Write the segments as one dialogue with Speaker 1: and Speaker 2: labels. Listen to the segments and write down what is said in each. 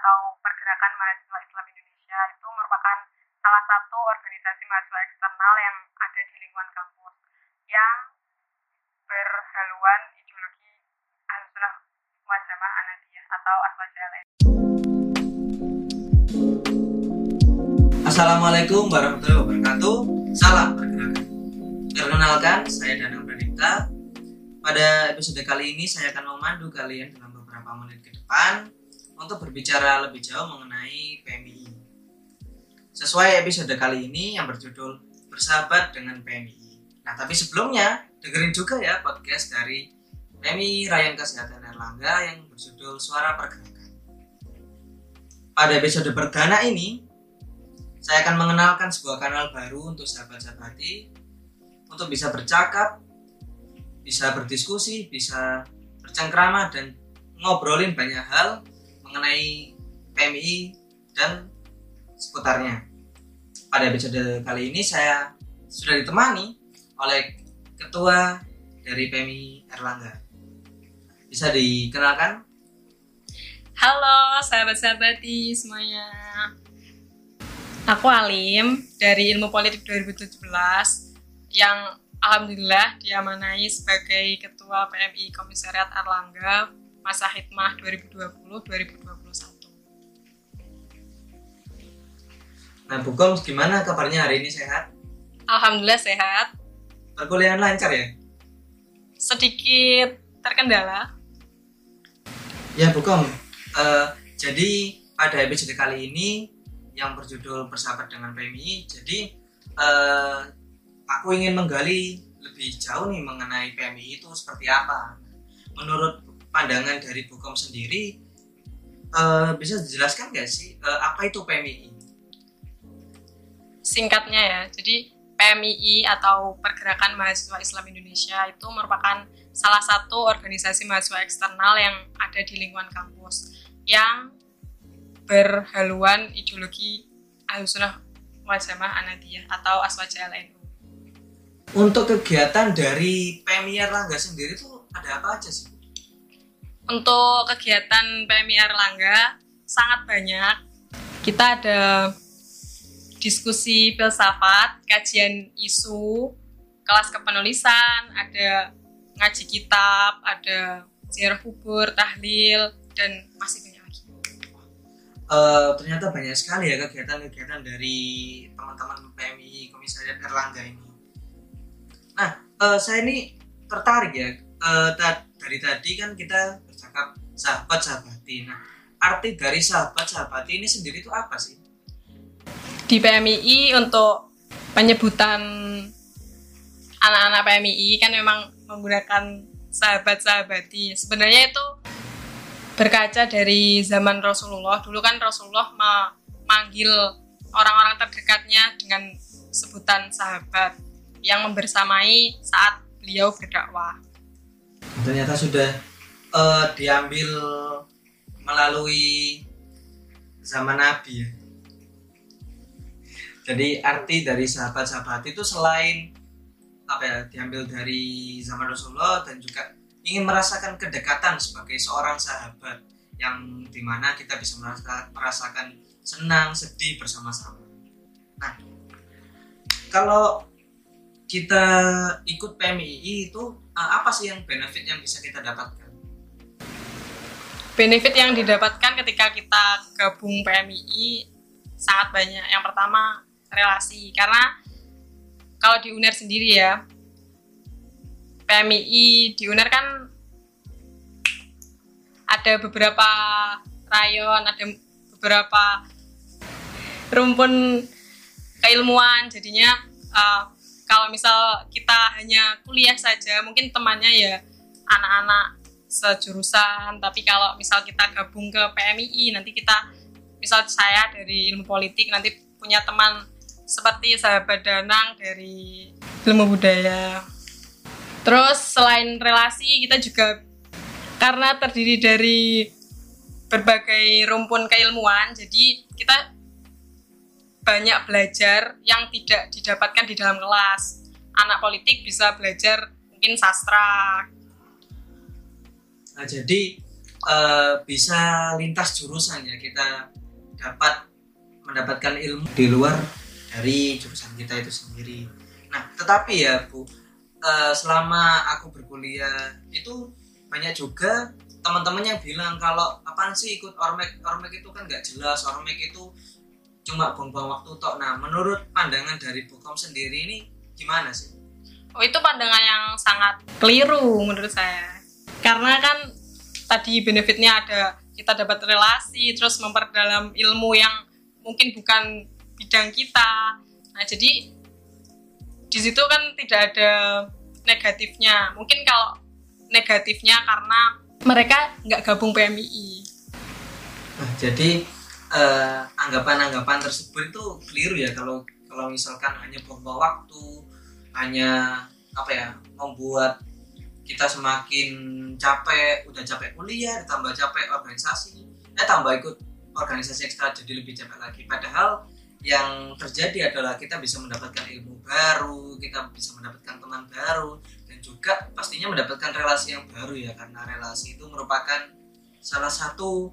Speaker 1: atau Pergerakan Mahasiswa Islam Indonesia itu merupakan salah satu organisasi mahasiswa eksternal yang ada di lingkungan kampus yang berhaluan ideologi Ahlussunnah wal Jamaah Anadiyah atau Aswajaleh.
Speaker 2: Assalamualaikum warahmatullahi wabarakatuh. Salam pergerakan. Perkenalkan, saya Danang Pradipta. Pada episode kali ini saya akan memandu kalian dalam beberapa menit ke depan untuk berbicara lebih jauh mengenai PMI. Sesuai episode kali ini yang berjudul Bersahabat dengan PMI. Nah, tapi sebelumnya dengerin juga ya podcast dari PMI Rayan Kesehatan Erlangga yang berjudul Suara Pergerakan. Pada episode perdana ini, saya akan mengenalkan sebuah kanal baru untuk sahabat-sahabati untuk bisa bercakap, bisa berdiskusi, bisa bercengkrama dan ngobrolin banyak hal mengenai PMI dan seputarnya. Pada episode kali ini saya sudah ditemani oleh ketua dari PMI Erlangga. Bisa dikenalkan?
Speaker 1: Halo sahabat-sahabati semuanya. Aku Alim dari Ilmu Politik 2017 yang alhamdulillah diamanai sebagai Ketua PMI Komisariat Erlangga masa hikmah 2020-2021.
Speaker 2: Nah, Bu Koms, gimana kabarnya hari ini sehat?
Speaker 1: Alhamdulillah sehat,
Speaker 2: Perkuliahan lancar ya?
Speaker 1: sedikit terkendala.
Speaker 2: Ya Bu Kom, eh, jadi pada episode kali ini yang berjudul Bersahabat dengan PMI, jadi eh, aku ingin menggali lebih jauh nih mengenai PMI itu seperti apa. Menurut pandangan dari Bu Kom sendiri, eh, bisa dijelaskan nggak sih eh, apa itu PMI?
Speaker 1: Singkatnya ya, jadi PMII atau Pergerakan Mahasiswa Islam Indonesia itu merupakan salah satu organisasi mahasiswa eksternal yang ada di lingkungan kampus yang berhaluan ideologi Ahlussunnah wal Jamaah Anadiyah atau Aswaja LNU.
Speaker 2: Untuk kegiatan dari PMI Erlangga sendiri itu ada apa aja sih?
Speaker 1: Untuk kegiatan PMI Erlangga sangat banyak. Kita ada diskusi filsafat, kajian isu, kelas kepenulisan, ada ngaji kitab, ada ziarah kubur, tahlil, dan masih banyak lagi.
Speaker 2: Eh, ternyata banyak sekali ya kegiatan-kegiatan dari teman-teman PMI Komisariat Erlangga ini. Nah, eh, saya ini tertarik ya. Ta- dari tadi kan kita bercakap sahabat sahabati. Nah, arti dari sahabat sahabati ini sendiri itu apa sih?
Speaker 1: Di PMII untuk penyebutan anak-anak PMII kan memang menggunakan sahabat-sahabati. Sebenarnya itu berkaca dari zaman Rasulullah. Dulu kan Rasulullah memanggil orang-orang terdekatnya dengan sebutan sahabat yang membersamai saat beliau berdakwah.
Speaker 2: Ternyata sudah eh, diambil melalui zaman Nabi ya. Jadi arti dari sahabat-sahabat itu selain apa ya diambil dari zaman Rasulullah dan juga ingin merasakan kedekatan sebagai seorang sahabat yang di mana kita bisa merasa- merasakan senang sedih bersama-sama. Nah, kalau kita ikut PMII itu apa sih yang benefit yang bisa kita dapatkan?
Speaker 1: Benefit yang didapatkan ketika kita gabung PMII sangat banyak. Yang pertama relasi karena kalau di UNER sendiri ya PMII di UNER kan ada beberapa rayon, ada beberapa rumpun keilmuan jadinya eh, kalau misal kita hanya kuliah saja mungkin temannya ya anak-anak sejurusan. Tapi kalau misal kita gabung ke PMII nanti kita misal saya dari ilmu politik nanti punya teman seperti sahabat Danang dari ilmu budaya. Terus selain relasi kita juga karena terdiri dari berbagai rumpun keilmuan jadi kita banyak belajar yang tidak didapatkan di dalam kelas. Anak politik bisa belajar mungkin sastra
Speaker 2: Nah, jadi eh, bisa lintas jurusan ya kita dapat mendapatkan ilmu di luar dari jurusan kita itu sendiri. Nah, tetapi ya Bu, eh, selama aku berkuliah itu banyak juga teman-teman yang bilang kalau apaan sih ikut ormek ormek itu kan nggak jelas ormek itu cuma buang-buang waktu tok. Nah, menurut pandangan dari Bukom sendiri ini gimana sih?
Speaker 1: Oh itu pandangan yang sangat keliru menurut saya. Karena kan tadi benefitnya ada kita dapat relasi, terus memperdalam ilmu yang mungkin bukan bidang kita. Nah jadi di situ kan tidak ada negatifnya. Mungkin kalau negatifnya karena mereka nggak gabung PMII.
Speaker 2: Nah, jadi eh, anggapan-anggapan tersebut itu keliru ya kalau kalau misalkan hanya buang waktu, hanya apa ya membuat kita semakin capek, udah capek kuliah, ditambah capek organisasi, eh tambah ikut organisasi ekstra jadi lebih capek lagi. Padahal yang terjadi adalah kita bisa mendapatkan ilmu baru, kita bisa mendapatkan teman baru, dan juga pastinya mendapatkan relasi yang baru ya karena relasi itu merupakan salah satu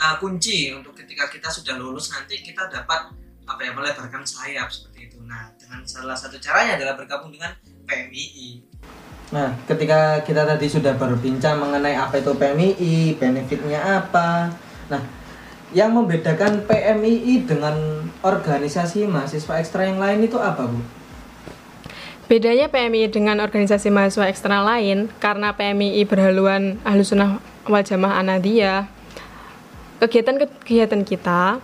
Speaker 2: uh, kunci untuk ketika kita sudah lulus nanti kita dapat apa ya melebarkan sayap seperti itu. Nah dengan salah satu caranya adalah bergabung dengan PMII. Nah, ketika kita tadi sudah berbincang mengenai apa itu PMII, benefitnya apa. Nah, yang membedakan PMII dengan organisasi mahasiswa ekstra yang lain itu apa, Bu?
Speaker 1: Bedanya PMII dengan organisasi mahasiswa ekstra lain karena PMII berhaluan Ahlussunnah wal Jamaah Anadiyah. Kegiatan-kegiatan kita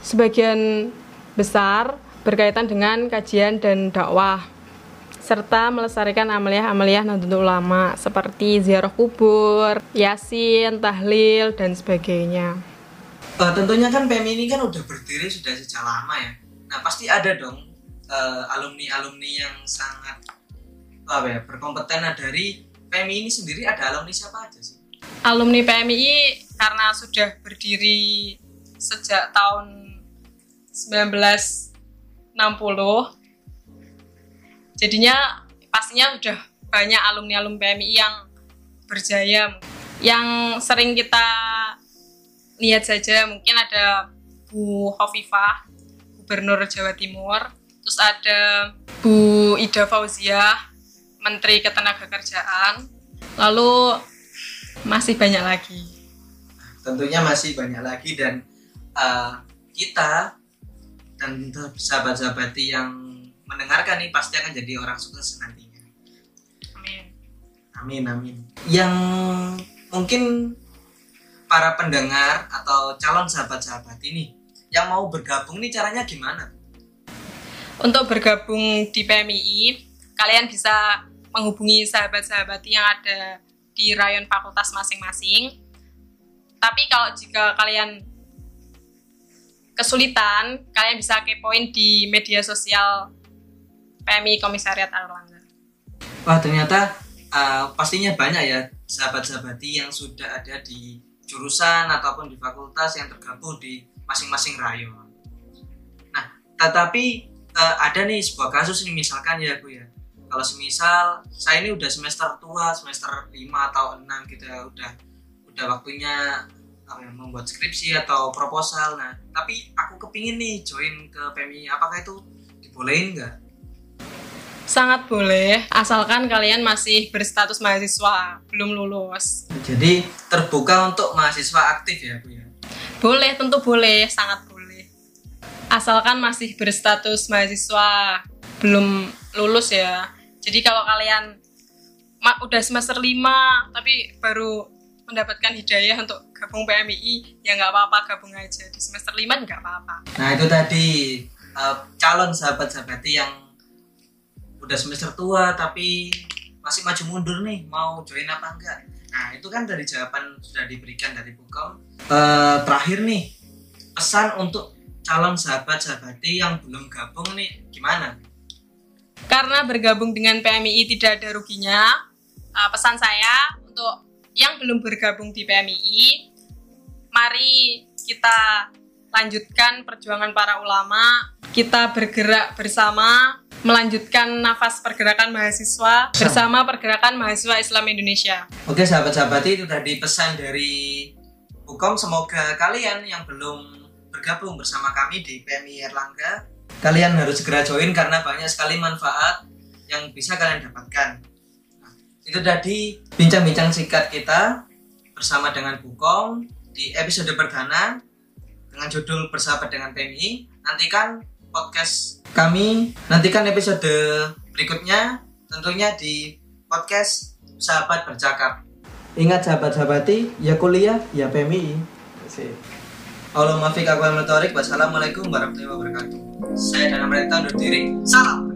Speaker 1: sebagian besar berkaitan dengan kajian dan dakwah serta melestarikan amaliyah-amaliyah Nahdlatul Ulama seperti ziarah kubur, yasin, tahlil, dan sebagainya.
Speaker 2: Uh, tentunya kan PMI ini kan udah berdiri sudah sejak lama ya. Nah pasti ada dong uh, alumni-alumni yang sangat apa ya berkompeten nah, dari PMI ini sendiri ada alumni siapa aja sih?
Speaker 1: Alumni PMI karena sudah berdiri sejak tahun 1960 jadinya pastinya udah banyak alumni-alumni PMI yang berjaya yang sering kita lihat saja. Mungkin ada Bu Hovifah Gubernur Jawa Timur terus ada Bu Ida Fauziah Menteri Ketenagakerjaan. Lalu masih banyak lagi.
Speaker 2: Tentunya masih banyak lagi dan uh, kita dan sahabat-sahabat yang mendengarkan nih pasti akan jadi orang sukses nantinya.
Speaker 1: amin
Speaker 2: Amin amin. Yang mungkin para pendengar atau calon sahabat-sahabat ini yang mau bergabung nih caranya gimana?
Speaker 1: untuk bergabung di PMII kalian bisa menghubungi sahabat-sahabat yang ada di rayon fakultas masing-masing tapi kalau jika kalian kesulitan kalian bisa kepoin di media sosial PMI Komisariat Erlangga
Speaker 2: Wah ternyata uh, pastinya banyak ya sahabat-sahabati yang sudah ada di jurusan ataupun di fakultas yang tergabung di masing-masing rayon. Nah, tetapi uh, ada nih sebuah kasus nih misalkan ya Bu ya. Kalau semisal saya ini udah semester tua, semester 5 atau 6 gitu ya, udah udah waktunya ya, membuat skripsi atau proposal. Nah, tapi aku kepingin nih join ke PMI, apakah itu dibolehin nggak?
Speaker 1: Sangat boleh asalkan kalian masih berstatus mahasiswa belum lulus.
Speaker 2: Jadi terbuka untuk mahasiswa aktif ya Bu ya.
Speaker 1: boleh tentu boleh sangat boleh. Asalkan masih berstatus mahasiswa belum lulus ya. Jadi kalau kalian udah semester 5 tapi baru mendapatkan hidayah untuk gabung PMII ya nggak apa-apa gabung aja. Di semester 5 nggak apa-apa.
Speaker 2: Nah itu tadi uh, calon sahabat-sahabati yang udah semester tua tapi masih maju mundur nih mau join apa enggak. Nah itu kan dari jawaban sudah diberikan dari Bukom. Uh, terakhir nih pesan untuk calon sahabat-sahabati yang belum gabung nih gimana?
Speaker 1: karena bergabung dengan PMII tidak ada ruginya uh, pesan saya untuk yang belum bergabung di PMII mari kita lanjutkan perjuangan para ulama kita bergerak bersama melanjutkan nafas pergerakan mahasiswa bersama pergerakan mahasiswa Islam Indonesia.
Speaker 2: Oke sahabat-sahabat itu tadi pesan dari Hukum semoga kalian yang belum bergabung bersama kami di PMI Erlangga kalian harus segera join karena banyak sekali manfaat yang bisa kalian dapatkan. Nah, itu tadi bincang-bincang singkat kita bersama dengan Bukom di episode perdana dengan judul Bersahabat dengan PMI. Nantikan podcast kami, nantikan episode berikutnya tentunya di podcast Sahabat Bercakap. Ingat sahabat-sahabati, ya kuliah, ya PMI. Allah maafik aku Wassalamualaikum warahmatullahi wabarakatuh. Saya Dana Mereka undur diri. Salam.